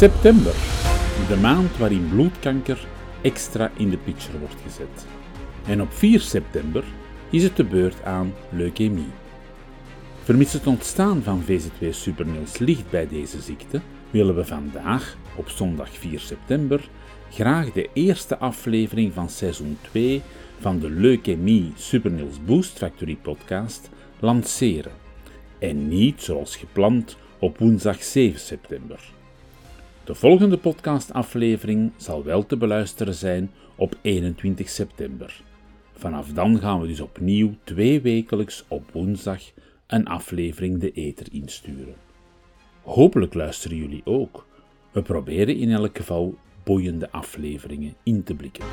September, de maand waarin bloedkanker extra in de picture wordt gezet. En op 4 september is het de beurt aan leukemie. Vermits het ontstaan van VZ2 Supernils ligt bij deze ziekte, willen we vandaag, op zondag 4 september, graag de eerste aflevering van seizoen 2 van de Leukemie Supernils Boost Factory podcast lanceren. En niet zoals gepland op woensdag 7 september. De volgende podcastaflevering zal wel te beluisteren zijn op 21 september. Vanaf dan gaan we dus opnieuw twee wekelijks op woensdag een aflevering de ether insturen. Hopelijk luisteren jullie ook. We proberen in elk geval boeiende afleveringen in te blikken.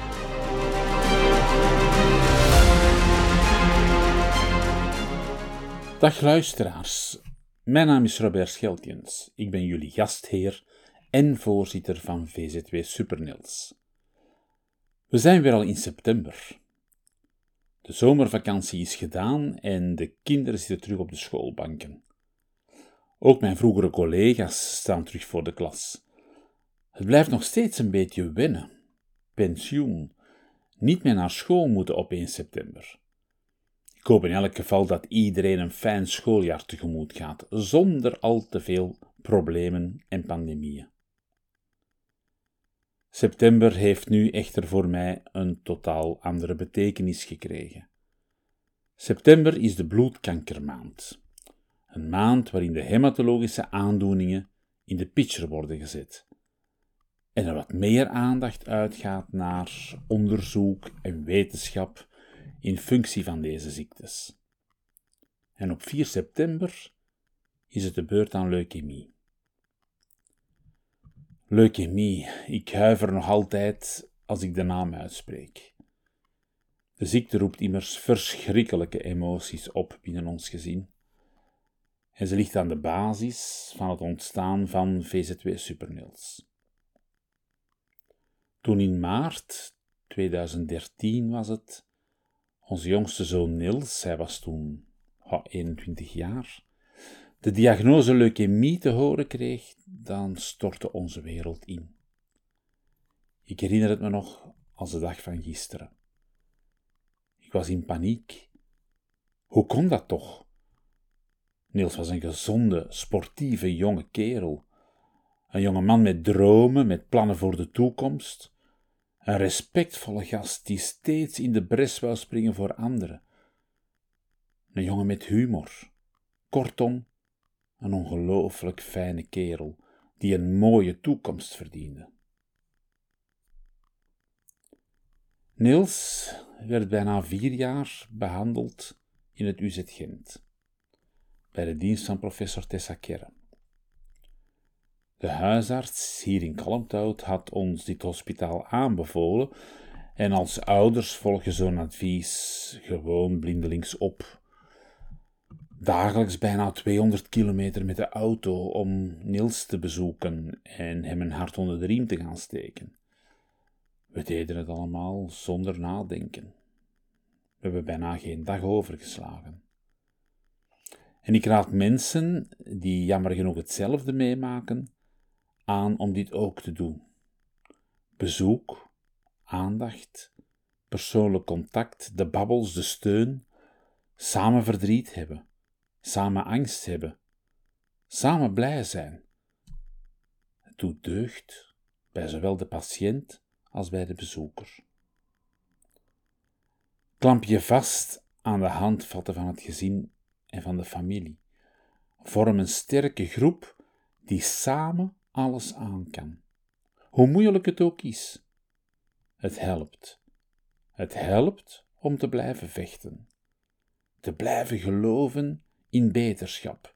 Dag luisteraars, mijn naam is Robert Scheltjens. Ik ben jullie gastheer en voorzitter van VZW Supernils. We zijn weer al in september. De zomervakantie is gedaan en de kinderen zitten terug op de schoolbanken. Ook mijn vroegere collega's staan terug voor de klas. Het blijft nog steeds een beetje wennen. Pensioen. Niet meer naar school moeten op 1 september. Ik hoop in elk geval dat iedereen een fijn schooljaar tegemoet gaat, zonder al te veel problemen en pandemieën. September heeft nu echter voor mij een totaal andere betekenis gekregen. September is de bloedkankermaand. Een maand waarin de hematologische aandoeningen in de pitcher worden gezet. En er wat meer aandacht uitgaat naar onderzoek en wetenschap in functie van deze ziektes. En op 4 september is het de beurt aan leukemie. Leukemie, ik huiver nog altijd als ik de naam uitspreek. De ziekte roept immers verschrikkelijke emoties op binnen ons gezin. En ze ligt aan de basis van het ontstaan van VZ2 Supernils. Toen in maart 2013 was het, onze jongste zoon Niels, hij was toen 21 jaar, de diagnose leukemie te horen kreeg, dan stortte onze wereld in. Ik herinner het me nog als de dag van gisteren. Ik was in paniek. Hoe kon dat toch? Niels was een gezonde, sportieve jonge kerel. Een jonge man met dromen, met plannen voor de toekomst. Een respectvolle gast die steeds in de bres wou springen voor anderen. Een jongen met humor. Kortom, een ongelooflijk fijne kerel die een mooie toekomst verdiende. Niels werd bijna vier jaar behandeld in het UZ Gent, bij de dienst van professor Tessa Kerre. De huisarts hier in Kalmthout had ons dit hospitaal aanbevolen en als ouders volgen zo'n advies gewoon blindelings op dagelijks bijna 200 kilometer met de auto om Niels te bezoeken en hem een hart onder de riem te gaan steken. We deden het allemaal zonder nadenken. We hebben bijna geen dag overgeslagen. En ik raad mensen die jammer genoeg hetzelfde meemaken aan om dit ook te doen. Bezoek, aandacht, persoonlijk contact, de babbels, de steun, samen verdriet hebben samen angst hebben, samen blij zijn. Het doet deugd bij zowel de patiënt als bij de bezoeker. Klamp je vast aan de handvatten van het gezin en van de familie. vormen een sterke groep die samen alles aan kan. Hoe moeilijk het ook is, het helpt. Het helpt om te blijven vechten, te blijven geloven in beterschap,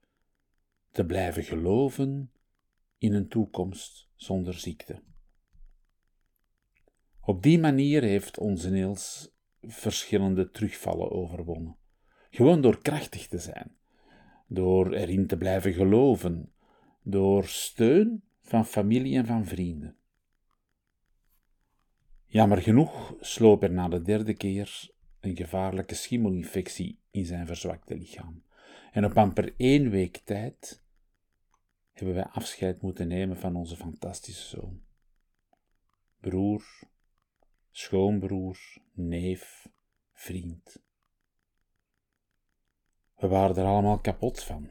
te blijven geloven in een toekomst zonder ziekte. Op die manier heeft onze Niels verschillende terugvallen overwonnen. Gewoon door krachtig te zijn, door erin te blijven geloven, door steun van familie en van vrienden. Jammer genoeg sloop er na de derde keer een gevaarlijke schimmelinfectie in zijn verzwakte lichaam. En op amper één week tijd hebben wij afscheid moeten nemen van onze fantastische zoon. Broer, schoonbroer, neef, vriend. We waren er allemaal kapot van.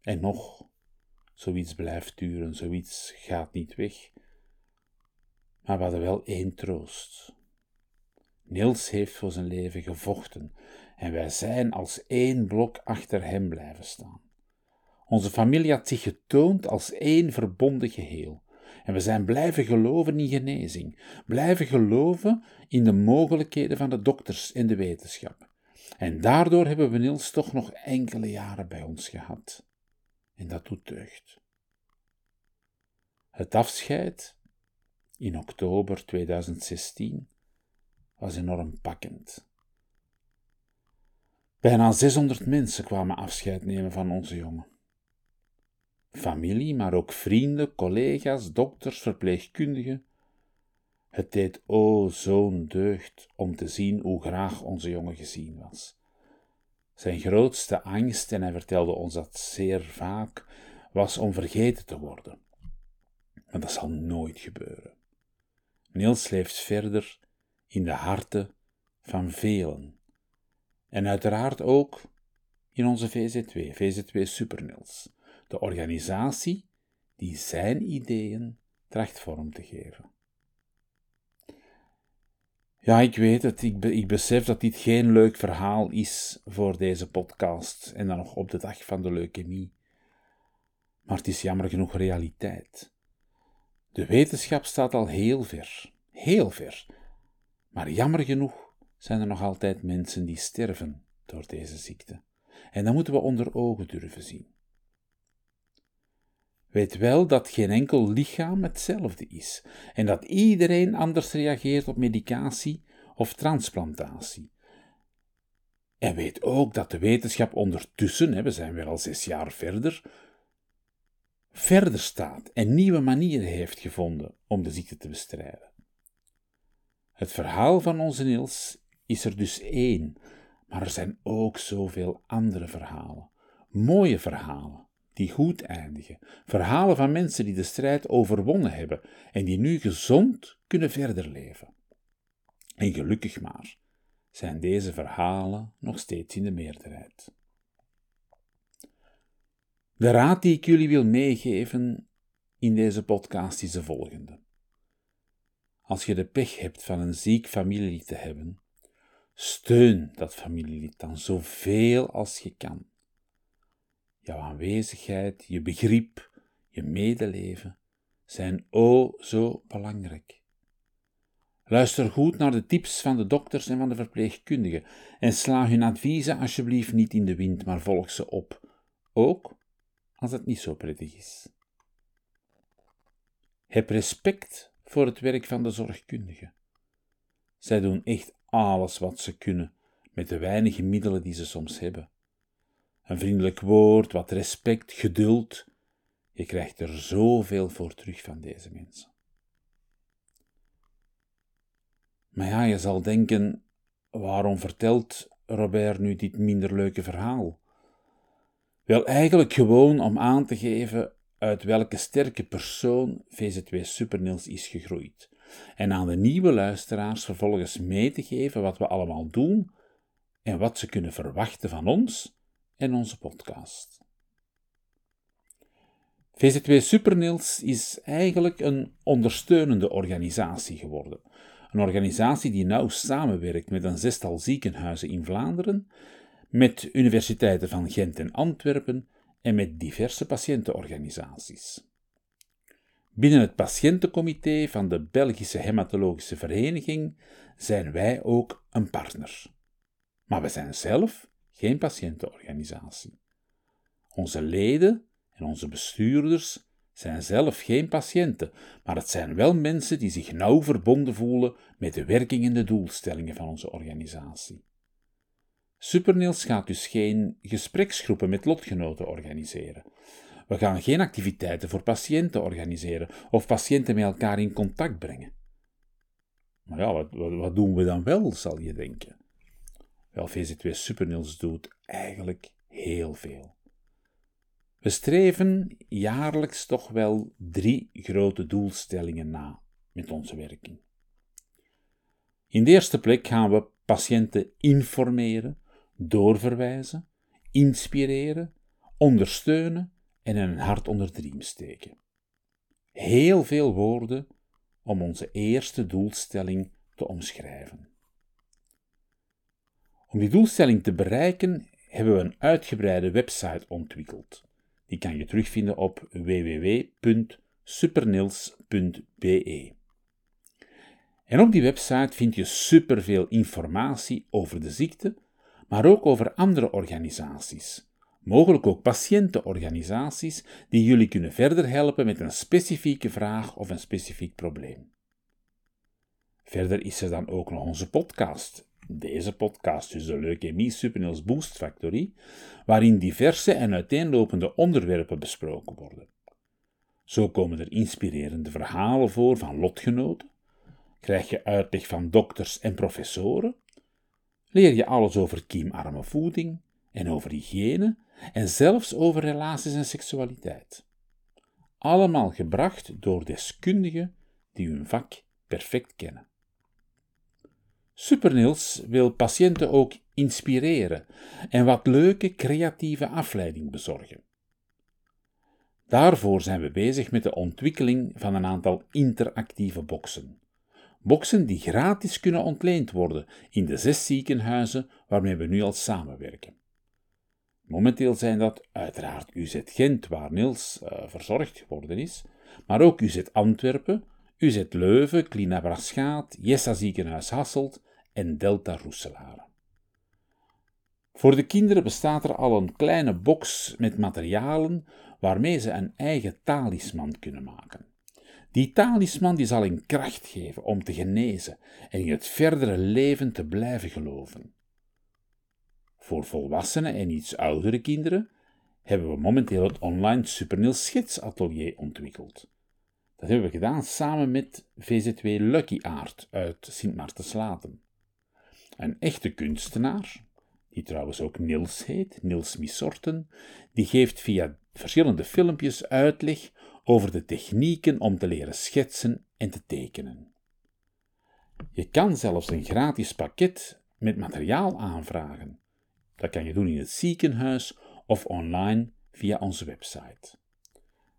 En nog, zoiets blijft duren, zoiets gaat niet weg. Maar we hadden wel één troost. Niels heeft voor zijn leven gevochten en wij zijn als één blok achter hem blijven staan. Onze familie had zich getoond als één verbonden geheel. En we zijn blijven geloven in genezing, blijven geloven in de mogelijkheden van de dokters en de wetenschap. En daardoor hebben we Niels toch nog enkele jaren bij ons gehad. En dat doet deugd. Het afscheid in oktober 2016 was enorm pakkend. Bijna 600 mensen kwamen afscheid nemen van onze jongen familie, maar ook vrienden, collega's, dokters, verpleegkundigen. Het deed o zo'n deugd om te zien hoe graag onze jongen gezien was. Zijn grootste angst, en hij vertelde ons dat zeer vaak, was om vergeten te worden. Maar dat zal nooit gebeuren. Niels leeft verder in de harten van velen. En uiteraard ook in onze VZ2, VZ2 Supernils de organisatie die zijn ideeën tracht vorm te geven. Ja, ik weet het. Ik, ik, besef dat dit geen leuk verhaal is voor deze podcast en dan nog op de dag van de leukemie. Maar het is jammer genoeg realiteit. De wetenschap staat al heel ver, heel ver. Maar jammer genoeg zijn er nog altijd mensen die sterven door deze ziekte. En dat moeten we onder ogen durven zien. Weet wel dat geen enkel lichaam hetzelfde is en dat iedereen anders reageert op medicatie of transplantatie. En weet ook dat de wetenschap ondertussen, we zijn weer al zes jaar verder, verder staat en nieuwe manieren heeft gevonden om de ziekte te bestrijden. Het verhaal van onze Niels is er dus één, maar er zijn ook zoveel andere verhalen, mooie verhalen die goed eindigen. Verhalen van mensen die de strijd overwonnen hebben en die nu gezond kunnen verder leven. En gelukkig maar zijn deze verhalen nog steeds in de meerderheid. De raad die ik jullie wil meegeven in deze podcast is de volgende. Als je de pech hebt van een ziek familielid te hebben, steun dat familielid dan zoveel als je kan. Jouw aanwezigheid, je begrip, je medeleven zijn o zo belangrijk. Luister goed naar de tips van de dokters en van de verpleegkundigen en sla hun adviezen alsjeblieft niet in de wind, maar volg ze op, ook als het niet zo prettig is. Heb respect voor het werk van de zorgkundigen. Zij doen echt alles wat ze kunnen met de weinige middelen die ze soms hebben. Een vriendelijk woord, wat respect, geduld. Je krijgt er zoveel voor terug van deze mensen. Maar ja, je zal denken: waarom vertelt Robert nu dit minder leuke verhaal? Wel, eigenlijk gewoon om aan te geven uit welke sterke persoon VZ2 Supernils is gegroeid. En aan de nieuwe luisteraars vervolgens mee te geven wat we allemaal doen en wat ze kunnen verwachten van ons en onze podcast. VZ2 Supernils is eigenlijk een ondersteunende organisatie geworden. Een organisatie die nauw samenwerkt met een zestal ziekenhuizen in Vlaanderen, met universiteiten van Gent en Antwerpen en met diverse patiëntenorganisaties. Binnen het patiëntencomité van de Belgische Hematologische Vereniging zijn wij ook een partner. Maar we zijn zelf geen patiëntenorganisatie. Onze leden en onze bestuurders zijn zelf geen patiënten, maar het zijn wel mensen die zich nauw verbonden voelen met de werking en de doelstellingen van onze organisatie. Superniels gaat dus geen gespreksgroepen met lotgenoten organiseren. We gaan geen activiteiten voor patiënten organiseren of patiënten met elkaar in contact brengen. Maar ja, wat, wat, doen we dan wel, zal je denken? Wel, VZ2 Superniels doet eigenlijk heel veel. We streven jaarlijks toch wel drie grote doelstellingen na met onze werking. In de eerste plek gaan we patiënten informeren, doorverwijzen, inspireren, ondersteunen en een hart onder de riem steken. Heel veel woorden om onze eerste doelstelling te omschrijven. Om die doelstelling te bereiken hebben we een uitgebreide website ontwikkeld. Die kan je terugvinden op www.supernils.be. En op die website vind je superveel informatie over de ziekte, maar ook over andere organisaties. Mogelijk ook patiëntenorganisaties die jullie kunnen verder helpen met een specifieke vraag of een specifiek probleem. Verder is er dan ook nog onze podcast, deze podcast is de Leukemie Supernils Boost Factory, waarin diverse en uiteenlopende onderwerpen besproken worden. Zo komen er inspirerende verhalen voor van lotgenoten, krijg je uitleg van dokters en professoren, leer je alles over kiemarme voeding en over hygiëne en zelfs over relaties en seksualiteit. Allemaal gebracht door deskundigen die hun vak perfect kennen. Superniels wil patiënten ook inspireren en wat leuke creatieve afleiding bezorgen. Daarvoor zijn we bezig met de ontwikkeling van een aantal interactieve boxen. Boxen die gratis kunnen ontleend worden in de zes ziekenhuizen waarmee we nu al samenwerken. Momenteel zijn dat uiteraard UZ Gent, waar Niels uh, verzorgd geworden is, maar ook UZ Antwerpen, UZ Leuven, Klina Braschaat, Jessa Ziekenhuis Hasselt en Delta Roeselare. Voor de kinderen bestaat er al een kleine box met materialen waarmee ze een eigen talisman kunnen maken. Die talisman die zal een kracht geven om te genezen en in het verdere leven te blijven geloven. Voor volwassenen en iets oudere kinderen hebben we momenteel het online Supernil Schetsatelier ontwikkeld. Dat hebben we gedaan samen met VZW Lucky Art uit Sint Maartenslaten. Een echte kunstenaar, die trouwens ook Niels heet, Niels Missorten, die geeft via verschillende filmpjes uitleg over de technieken om te leren schetsen en te tekenen. Je kan zelfs een gratis pakket met materiaal aanvragen. Dat kan je doen in het ziekenhuis of online via onze website.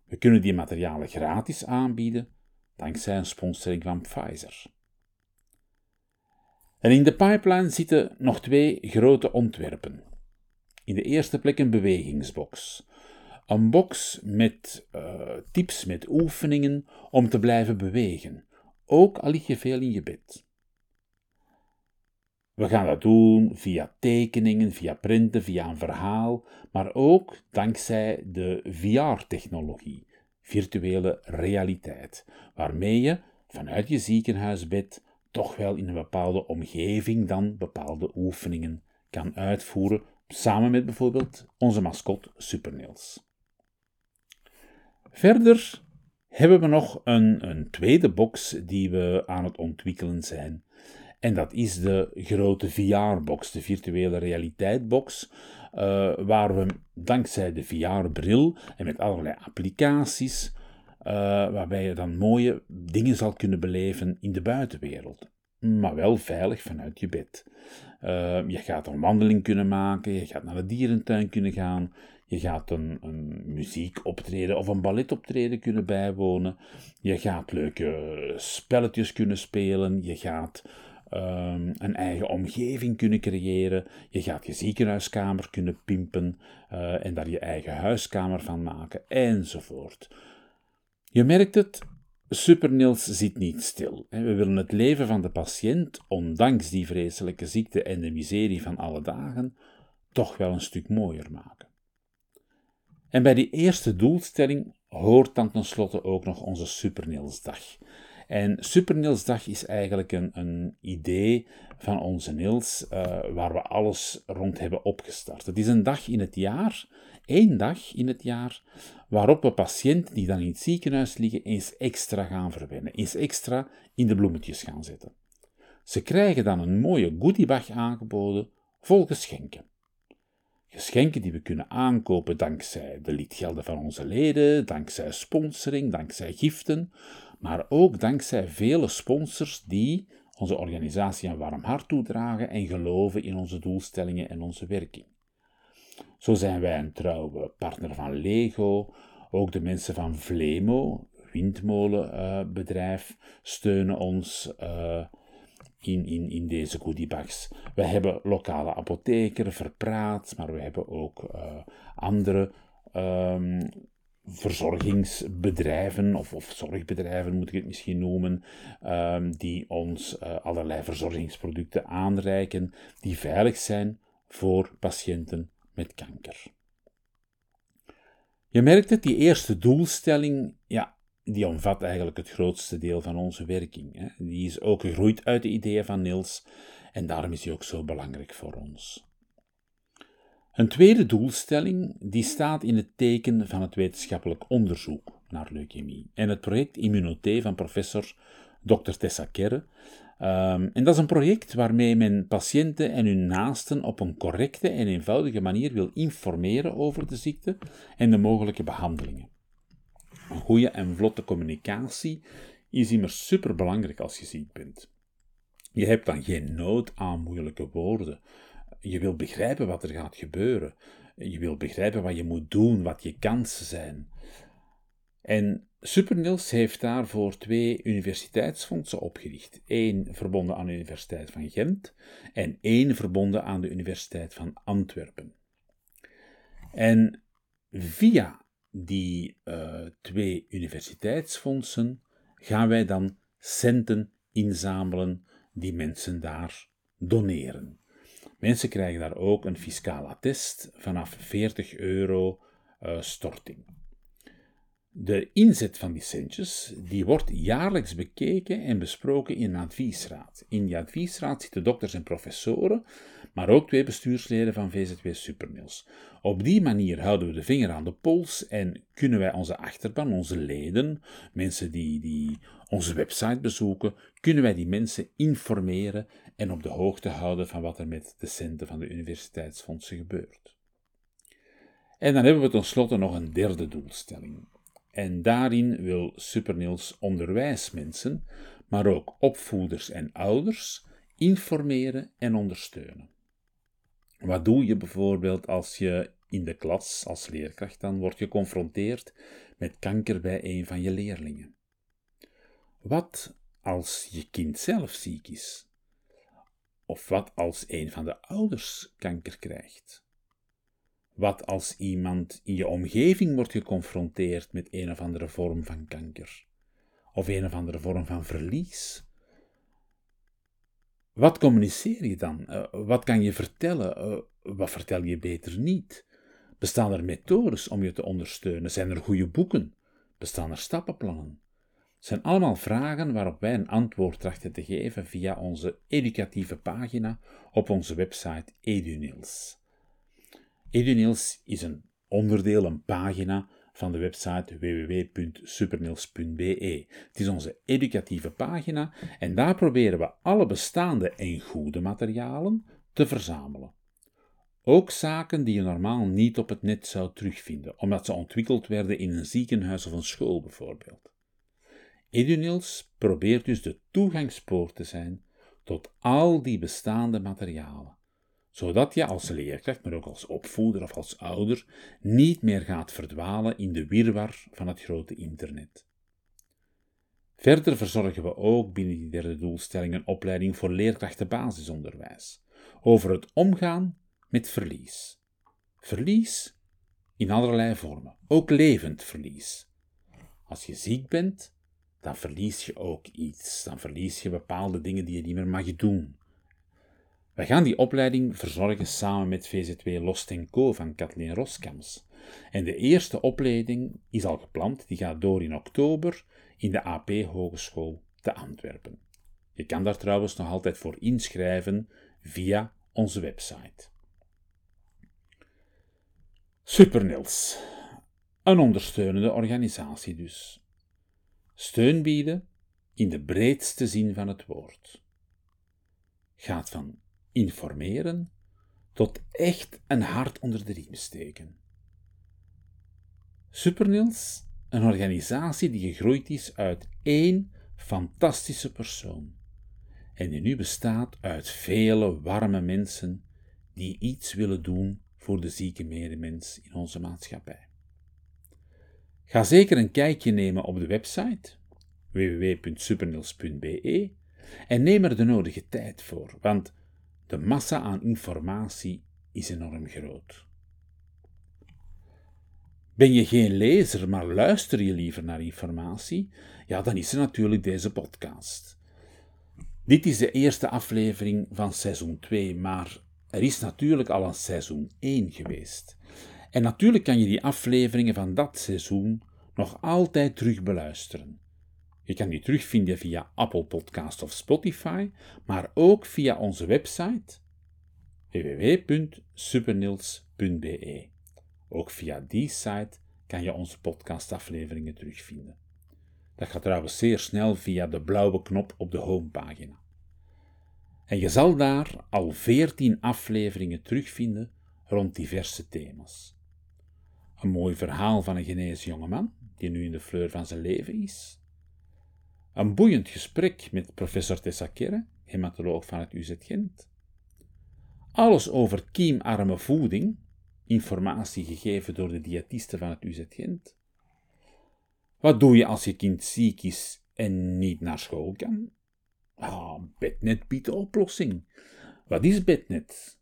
We kunnen die materialen gratis aanbieden dankzij een sponsoring van Pfizer. En in de pipeline zitten nog twee grote ontwerpen. In de eerste plek een bewegingsbox. Een box met uh, tips, met oefeningen om te blijven bewegen, ook al lig je veel in je bed. We gaan dat doen via tekeningen, via printen, via een verhaal, maar ook dankzij de VR-technologie, virtuele realiteit, waarmee je vanuit je ziekenhuisbed toch wel in een bepaalde omgeving dan bepaalde oefeningen kan uitvoeren, samen met bijvoorbeeld onze mascot Supernails. Verder hebben we nog een, een tweede box die we aan het ontwikkelen zijn. En dat is de grote VR-box, de virtuele realiteit-box, uh, waar we dankzij de VR-bril en met allerlei applicaties uh, waarbij je dan mooie dingen zal kunnen beleven in de buitenwereld. Maar wel veilig vanuit je bed. Uh, je gaat een wandeling kunnen maken, je gaat naar de dierentuin kunnen gaan, je gaat een, een muziekoptreden of een balletoptreden kunnen bijwonen, je gaat leuke spelletjes kunnen spelen, je gaat ehm, een eigen omgeving kunnen creëren. Je gaat je ziekenhuiskamer kunnen pimpen uh, en daar je eigen huiskamer van maken, enzovoort. Je merkt het, Supernils zit niet stil. We willen het leven van de patiënt, ondanks die vreselijke ziekte en de miserie van alle dagen, toch wel een stuk mooier maken. En bij die eerste doelstelling hoort dan tenslotte ook nog onze Supernilsdag. En Supernilsdag is eigenlijk een, een idee van onze Nils, uh, waar we alles rond hebben opgestart. Het is een dag in het jaar, één dag in het jaar, waarop we patiënten die dan in het ziekenhuis liggen eens extra gaan verwennen, eens extra in de bloemetjes gaan zetten. Ze krijgen dan een mooie goodiebag aangeboden vol geschenken. Geschenken die we kunnen aankopen dankzij de lidgelden van onze leden, dankzij sponsoring, dankzij giften, maar ook dankzij vele sponsors die onze organisatie een warm hart toedragen en geloven in onze doelstellingen en onze werking. Zo zijn wij een trouwe partner van Lego, ook de mensen van Vlemo, windmolenbedrijf, steunen ons. Uh, in, in, in deze goodiebags. We hebben lokale apotheken, Verpraat, maar we hebben ook uh, andere um, verzorgingsbedrijven, of, of, zorgbedrijven moet ik het misschien noemen, um, die ons uh, allerlei verzorgingsproducten aanreiken, die veilig zijn voor patiënten met kanker. Je merkt het, die eerste doelstelling, ja, die omvat eigenlijk het grootste deel van onze werking. Hè. Die is ook gegroeid uit de ideeën van Niels en daarom is die ook zo belangrijk voor ons. Een tweede doelstelling die staat in het teken van het wetenschappelijk onderzoek naar leukemie en het project Immunoté van professor Dr. Tessa Kerre. Um, en dat is een project waarmee men patiënten en hun naasten op een correcte en eenvoudige manier wil informeren over de ziekte en de mogelijke behandelingen. Een goede en vlotte communicatie is immers superbelangrijk als je ziek bent. Je hebt dan geen nood aan moeilijke woorden. Je wil begrijpen wat er gaat gebeuren. Je wil begrijpen wat je moet doen, wat je kansen zijn. En Supernils heeft daarvoor twee universiteitsfondsen opgericht. Eén verbonden aan de Universiteit van Gent en één verbonden aan de Universiteit van Antwerpen. En via die uh, twee universiteitsfondsen gaan wij dan centen inzamelen die mensen daar doneren. Mensen krijgen daar ook een fiscaal attest vanaf 40 euro uh, storting. De inzet van die centjes die wordt jaarlijks bekeken en besproken in een adviesraad. In die adviesraad zitten dokters en professoren, maar ook twee bestuursleden van VZW Supermills. Op die manier houden we de vinger aan de pols en kunnen wij onze achterban, onze leden, mensen die, die onze website bezoeken, kunnen wij die mensen informeren en op de hoogte houden van wat er met de centen van de universiteitsfondsen gebeurt. En dan hebben we tenslotte nog een derde doelstelling. En daarin wil Supernils onderwijsmensen, maar ook opvoeders en ouders, informeren en ondersteunen. Wat doe je bijvoorbeeld als je in de klas als leerkracht dan wordt geconfronteerd met kanker bij een van je leerlingen? Wat als je kind zelf ziek is? Of wat als een van de ouders kanker krijgt? Wat als iemand in je omgeving wordt geconfronteerd met een of andere vorm van kanker? Of een of andere vorm van verlies? Wat communiceer je dan? Uh, wat kan je vertellen? Uh, wat vertel je beter niet? Bestaan er methodes om je te ondersteunen? Zijn er goede boeken? Bestaan er stappenplannen? Het zijn allemaal vragen waarop wij een antwoord trachten te geven via onze educatieve pagina op onze website EduNils. EduNils is een onderdeel, een pagina van de website www.supernils.be. Het is onze educatieve pagina en daar proberen we alle bestaande en goede materialen te verzamelen. Ook zaken die je normaal niet op het net zou terugvinden, omdat ze ontwikkeld werden in een ziekenhuis of een school bijvoorbeeld. EduNils probeert dus de toegangspoort te zijn tot al die bestaande materialen zodat je als leerkracht, maar ook als opvoeder of als ouder, niet meer gaat verdwalen in de wirwar van het grote internet. Verder verzorgen we ook binnen die derde doelstelling een opleiding voor leerkrachten basisonderwijs over het omgaan met verlies. Verlies in allerlei vormen, ook levend verlies. Als je ziek bent, dan verlies je ook iets, dan verlies je bepaalde dingen die je niet meer mag doen. We gaan die opleiding verzorgen samen met VZW Lost Co van Kathleen Roskams. En de eerste opleiding is al gepland, die gaat door in oktober in de AP Hogeschool te Antwerpen. Je kan daar trouwens nog altijd voor inschrijven via onze website. Supernils. Een ondersteunende organisatie dus. Steun bieden in de breedste zin van het woord. Gaat van informeren tot echt een hart onder de riem steken. Supernils, een organisatie die gegroeid is uit één fantastische persoon en die nu bestaat uit vele warme mensen die iets willen doen voor de zieke medemens in onze maatschappij. Ga zeker een kijkje nemen op de website www.supernils.be en neem er de nodige tijd voor, want de massa aan informatie is enorm groot. Ben je geen lezer, maar luister je liever naar informatie? Ja, dan is er natuurlijk deze podcast. Dit is de eerste aflevering van seizoen 2, maar er is natuurlijk al een seizoen 1 geweest. En natuurlijk kan je die afleveringen van dat seizoen nog altijd terug beluisteren. Je kan die terugvinden via Apple Podcast of Spotify, maar ook via onze website www.supernils.be. Ook via die site kan je onze podcastafleveringen terugvinden. Dat gaat trouwens zeer snel via de blauwe knop op de homepagina. En je zal daar al veertien afleveringen terugvinden rond diverse thema's. Een mooi verhaal van een genezen jongeman die nu in de fleur van zijn leven is. Een boeiend gesprek met professor Tessa Kerre, hematoloog van het UZ Gent. Alles over kiemarme voeding, informatie gegeven door de diëtisten van het UZ Gent. Wat doe je als je kind ziek is en niet naar school kan? Ah, Bednet biedt de oplossing. Wat is Bednet?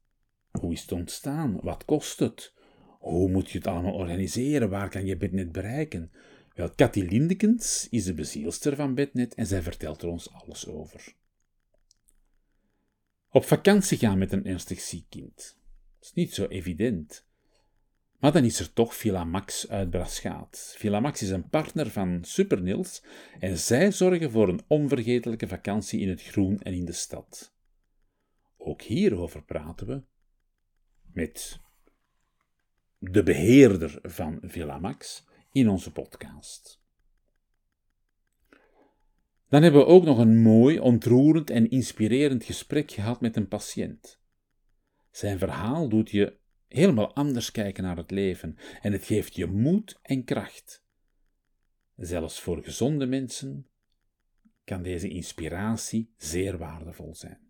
Hoe is het ontstaan? Wat kost het? Hoe moet je het allemaal organiseren? Waar kan je Bednet bereiken? Wel, Cathy Lindekens is de bezielster van Bednet en zij vertelt er ons alles over. Op vakantie gaan met een ernstig ziek kind. Dat is niet zo evident. Maar dan is er toch Villa Max uit Braschaat. Villa Max is een partner van Supernils en zij zorgen voor een onvergetelijke vakantie in het groen en in de stad. Ook hierover praten we met de beheerder van Villa Max in onze podcast. Dan hebben we ook nog een mooi, ontroerend en inspirerend gesprek gehad met een patiënt. Zijn verhaal doet je helemaal anders kijken naar het leven en het geeft je moed en kracht. Zelfs voor gezonde mensen kan deze inspiratie zeer waardevol zijn.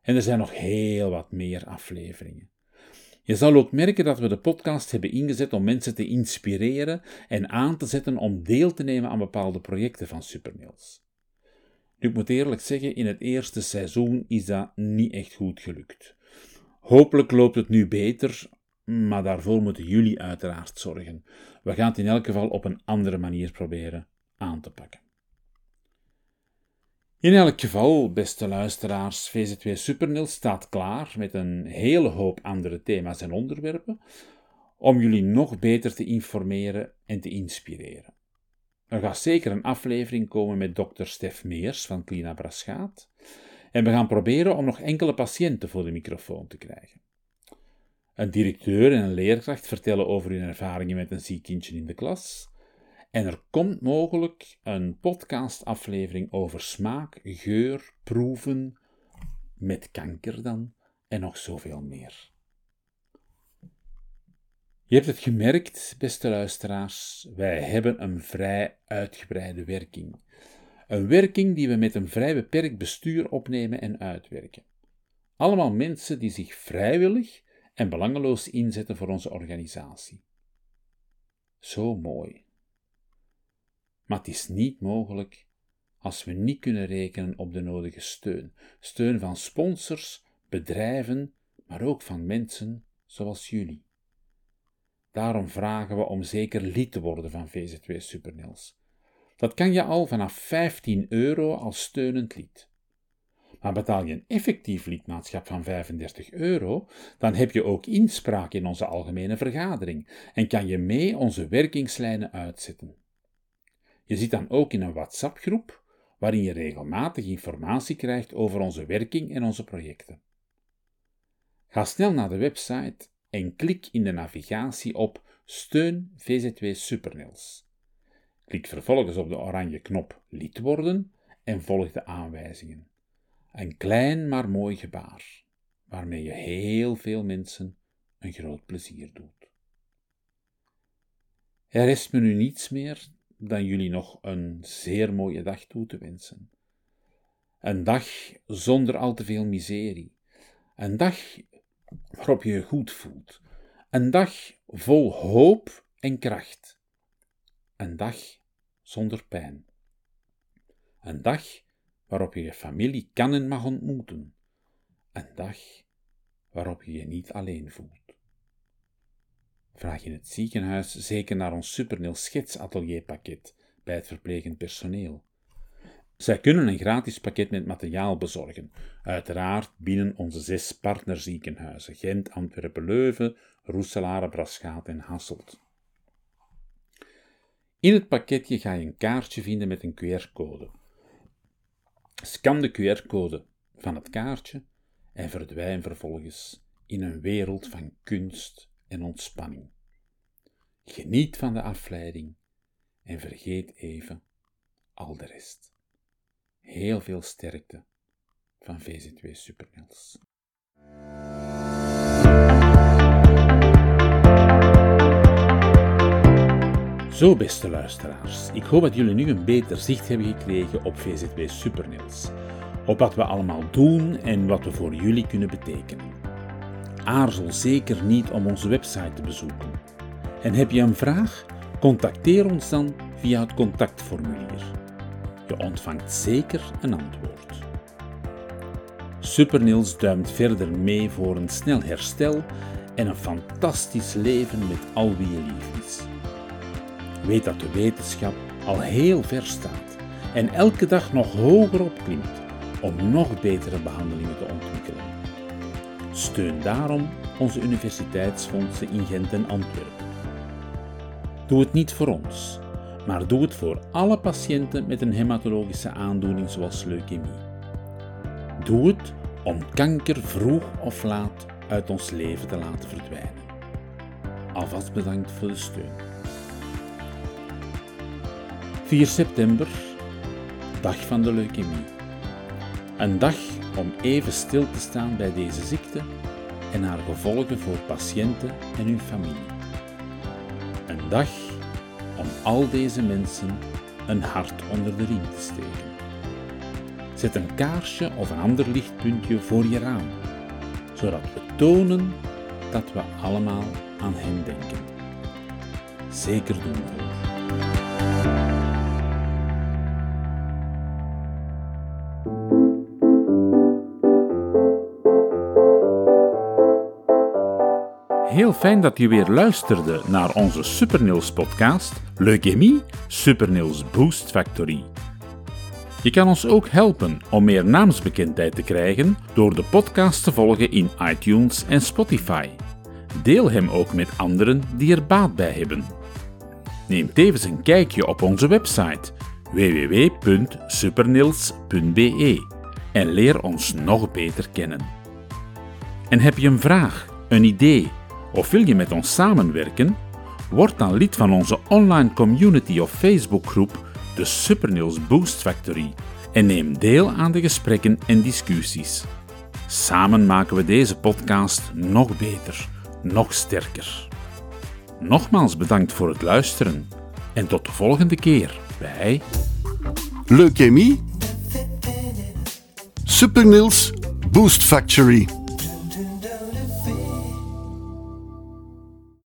En er zijn nog heel wat meer afleveringen. Je zal ook merken dat we de podcast hebben ingezet om mensen te inspireren en aan te zetten om deel te nemen aan bepaalde projecten van Supermails. Nu, ik moet eerlijk zeggen, in het eerste seizoen is dat niet echt goed gelukt. Hopelijk loopt het nu beter, maar daarvoor moeten jullie uiteraard zorgen. We gaan het in elk geval op een andere manier proberen aan te pakken. In elk geval, beste luisteraars, VZ2 Supernil staat klaar met een hele hoop andere thema's en onderwerpen om jullie nog beter te informeren en te inspireren. Er gaat zeker een aflevering komen met dokter Stef Meers van Clina Braschaat en we gaan proberen om nog enkele patiënten voor de microfoon te krijgen. Een directeur en een leerkracht vertellen over hun ervaringen met een ziek kindje in de klas. En er komt mogelijk een podcastaflevering over smaak, geur, proeven, met kanker dan, en nog zoveel meer. Je hebt het gemerkt, beste luisteraars, wij hebben een vrij uitgebreide werking. Een werking die we met een vrij beperkt bestuur opnemen en uitwerken. Allemaal mensen die zich vrijwillig en belangeloos inzetten voor onze organisatie. Zo mooi. Maar het is niet mogelijk als we niet kunnen rekenen op de nodige steun. Steun van sponsors, bedrijven, maar ook van mensen zoals jullie. Daarom vragen we om zeker lid te worden van VZ2 Supernils. Dat kan je al vanaf 15 euro als steunend lid. Maar betaal je een effectief lidmaatschap van 35 euro, dan heb je ook inspraak in onze algemene vergadering en kan je mee onze werkingslijnen uitzetten. Je zit dan ook in een WhatsApp-groep waarin je regelmatig informatie krijgt over onze werking en onze projecten. Ga snel naar de website en klik in de navigatie op Steun VZ2 Supernils. Klik vervolgens op de oranje knop Lid worden en volg de aanwijzingen. Een klein maar mooi gebaar, waarmee je heel veel mensen een groot plezier doet. Er is me nu niets meer dan jullie nog een zeer mooie dag toe te wensen. Een dag zonder al te veel miserie. Een dag waarop je je goed voelt. Een dag vol hoop en kracht. Een dag zonder pijn. Een dag waarop je je familie kan en mag ontmoeten. Een dag waarop je je niet alleen voelt. Vraag in het ziekenhuis zeker naar ons Supernil schetsatelierpakket bij het verplegend personeel. Zij kunnen een gratis pakket met materiaal bezorgen, uiteraard binnen onze zes partnerziekenhuizen: Gent, Antwerpen, Leuven, Roeselare, Braschaat en Hasselt. In het pakketje ga je een kaartje vinden met een QR-code. Scan de QR-code van het kaartje en verdwijn vervolgens in een wereld van kunst en ontspanning. Geniet van de afleiding en vergeet even al de rest. Heel veel sterkte van VZ2 Supernels. Zo, beste luisteraars, ik hoop dat jullie nu een beter zicht hebben gekregen op VZW Supernils. Op wat we allemaal doen en wat we voor jullie kunnen betekenen. Aarzel zeker niet om onze website te bezoeken. En heb je een vraag? Contacteer ons dan via het contactformulier. Je ontvangt zeker een antwoord. Supernils duimt verder mee voor een snel herstel en een fantastisch leven met al wie je lief is. Weet dat de wetenschap al heel ver staat en elke dag nog hoger opklimt om nog betere behandelingen te ontwikkelen. Steun daarom onze universiteitsfondsen in Gent en Antwerpen. Doe het niet voor ons, maar doe het voor alle patiënten met een hematologische aandoening zoals leukemie. Doe het om kanker vroeg of laat uit ons leven te laten verdwijnen. Alvast bedankt voor de steun. 4 september, dag van de leukemie. Een dag om even stil te staan bij deze ziekte en haar gevolgen voor patiënten en hun familie. Een dag om al deze mensen een hart onder de riem te steken. Zet een kaarsje of een ander lichtpuntje voor je raam, zodat we tonen dat we allemaal aan hen denken. Zeker doen hoor. Fijn dat je weer luisterde naar onze Supernils podcast Leukemie Supernils Boost Factory. Je kan ons ook helpen om meer naamsbekendheid te krijgen door de podcast te volgen in iTunes en Spotify. Deel hem ook met anderen die er baat bij hebben. Neem tevens een kijkje op onze website www.supernils.be en leer ons nog beter kennen. En heb je een vraag, een idee of wil je met ons samenwerken? Word dan lid van onze online community of Facebookgroep, de Supernieuws Boost Factory, en neem deel aan de gesprekken en discussies. Samen maken we deze podcast nog beter, nog sterker. Nogmaals bedankt voor het luisteren en tot de volgende keer bij Leukemie Supernils Boost Factory